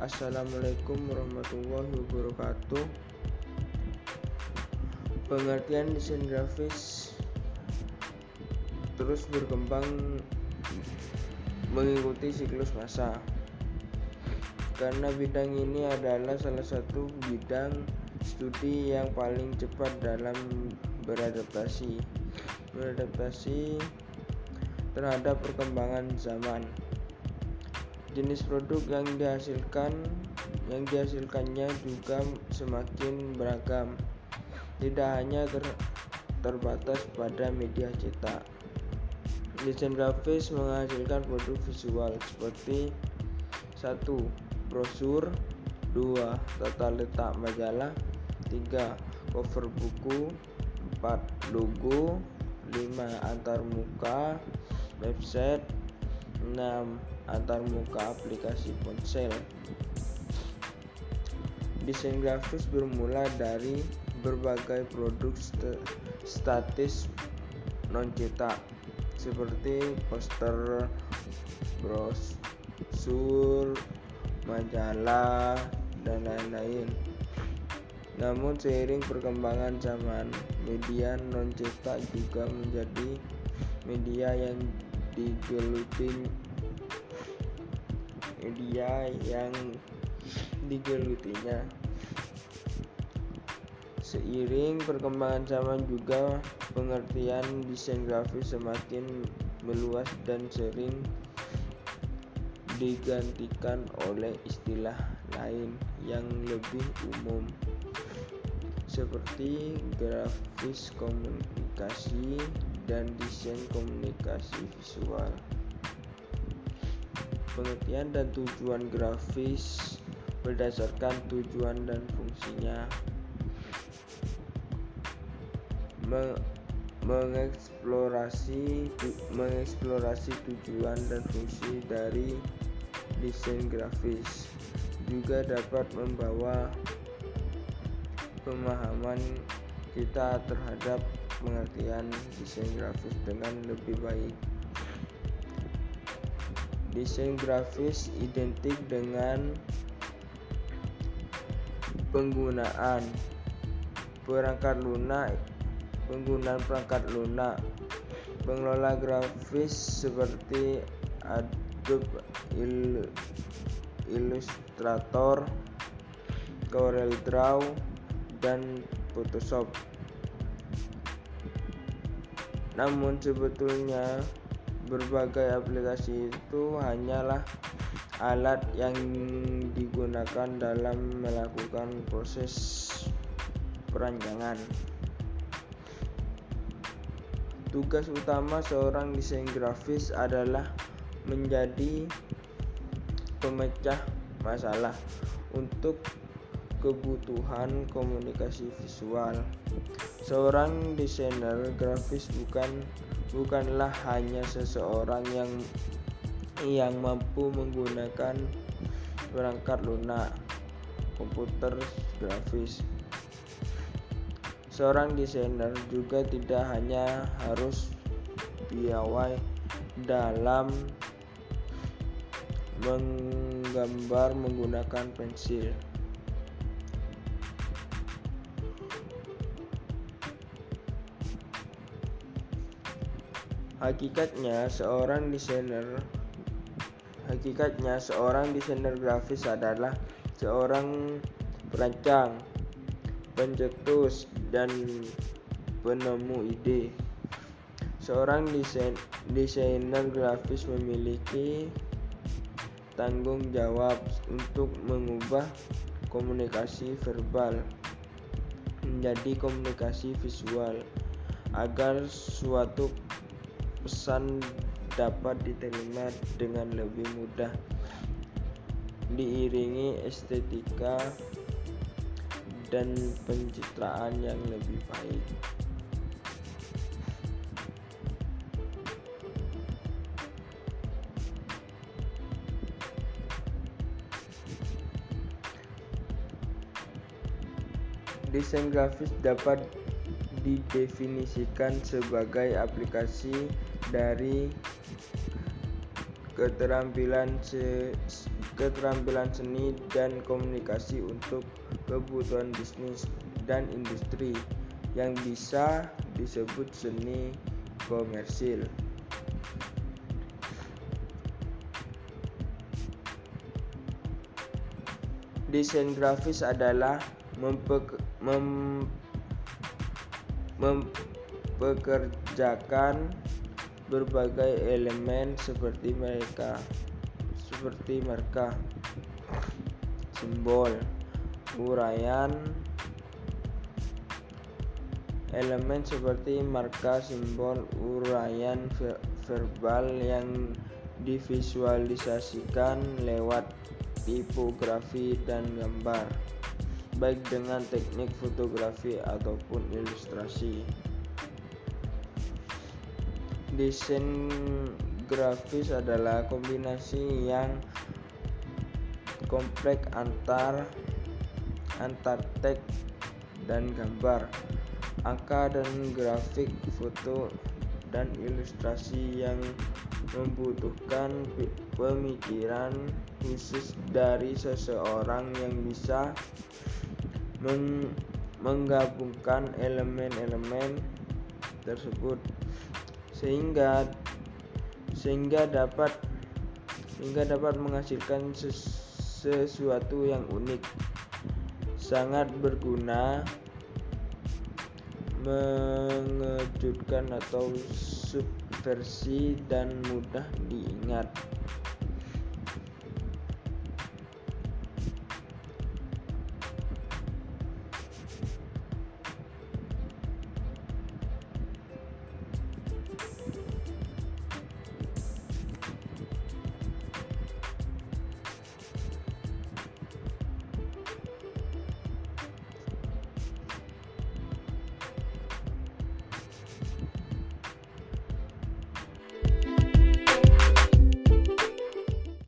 Assalamualaikum warahmatullahi wabarakatuh. Pengertian desain grafis terus berkembang mengikuti siklus masa. Karena bidang ini adalah salah satu bidang studi yang paling cepat dalam beradaptasi. Beradaptasi terhadap perkembangan zaman jenis produk yang dihasilkan yang dihasilkannya juga semakin beragam. Tidak hanya ter, terbatas pada media cetak. Desain grafis menghasilkan produk visual seperti satu brosur dua tata letak majalah tiga cover buku empat logo lima antarmuka website 6 antarmuka aplikasi ponsel. Desain grafis bermula dari berbagai produk st statis non cetak seperti poster, brosur, majalah, dan lain-lain. Namun seiring perkembangan zaman, media non cetak juga menjadi media yang digeluti media yang digelutinya. Seiring perkembangan zaman juga pengertian desain grafis semakin meluas dan sering digantikan oleh istilah lain yang lebih umum seperti grafis komunikasi dan desain komunikasi visual pengertian dan tujuan grafis berdasarkan tujuan dan fungsinya. Mengeksplorasi mengeksplorasi tujuan dan fungsi dari desain grafis juga dapat membawa pemahaman kita terhadap pengertian desain grafis dengan lebih baik desain grafis identik dengan penggunaan perangkat lunak penggunaan perangkat lunak pengelola grafis seperti Adobe Illustrator, Corel Draw, dan Photoshop. Namun sebetulnya berbagai aplikasi itu hanyalah alat yang digunakan dalam melakukan proses perancangan. Tugas utama seorang desain grafis adalah menjadi pemecah masalah untuk kebutuhan komunikasi visual. Seorang desainer grafis bukan bukanlah hanya seseorang yang yang mampu menggunakan perangkat lunak komputer grafis. Seorang desainer juga tidak hanya harus piawai dalam menggambar menggunakan pensil. Hakikatnya seorang desainer Hakikatnya seorang desainer grafis adalah seorang perancang, pencetus dan penemu ide. Seorang desain, desainer grafis memiliki tanggung jawab untuk mengubah komunikasi verbal menjadi komunikasi visual agar suatu pesan dapat diterima dengan lebih mudah diiringi estetika dan pencitraan yang lebih baik. Desain grafis dapat didefinisikan sebagai aplikasi dari keterampilan se keterampilan seni dan komunikasi untuk kebutuhan bisnis dan industri yang bisa disebut seni komersil. Desain grafis adalah mempekerjakan berbagai elemen seperti mereka seperti marka, simbol, uraian, elemen seperti marka, simbol, uraian verbal yang divisualisasikan lewat tipografi dan gambar, baik dengan teknik fotografi ataupun ilustrasi. Desain grafis adalah kombinasi yang kompleks antar antar teks dan gambar, angka dan grafik, foto dan ilustrasi yang membutuhkan pemikiran khusus dari seseorang yang bisa menggabungkan elemen-elemen tersebut sehingga sehingga dapat sehingga dapat menghasilkan sesuatu yang unik. Sangat berguna mengejutkan atau subversi dan mudah diingat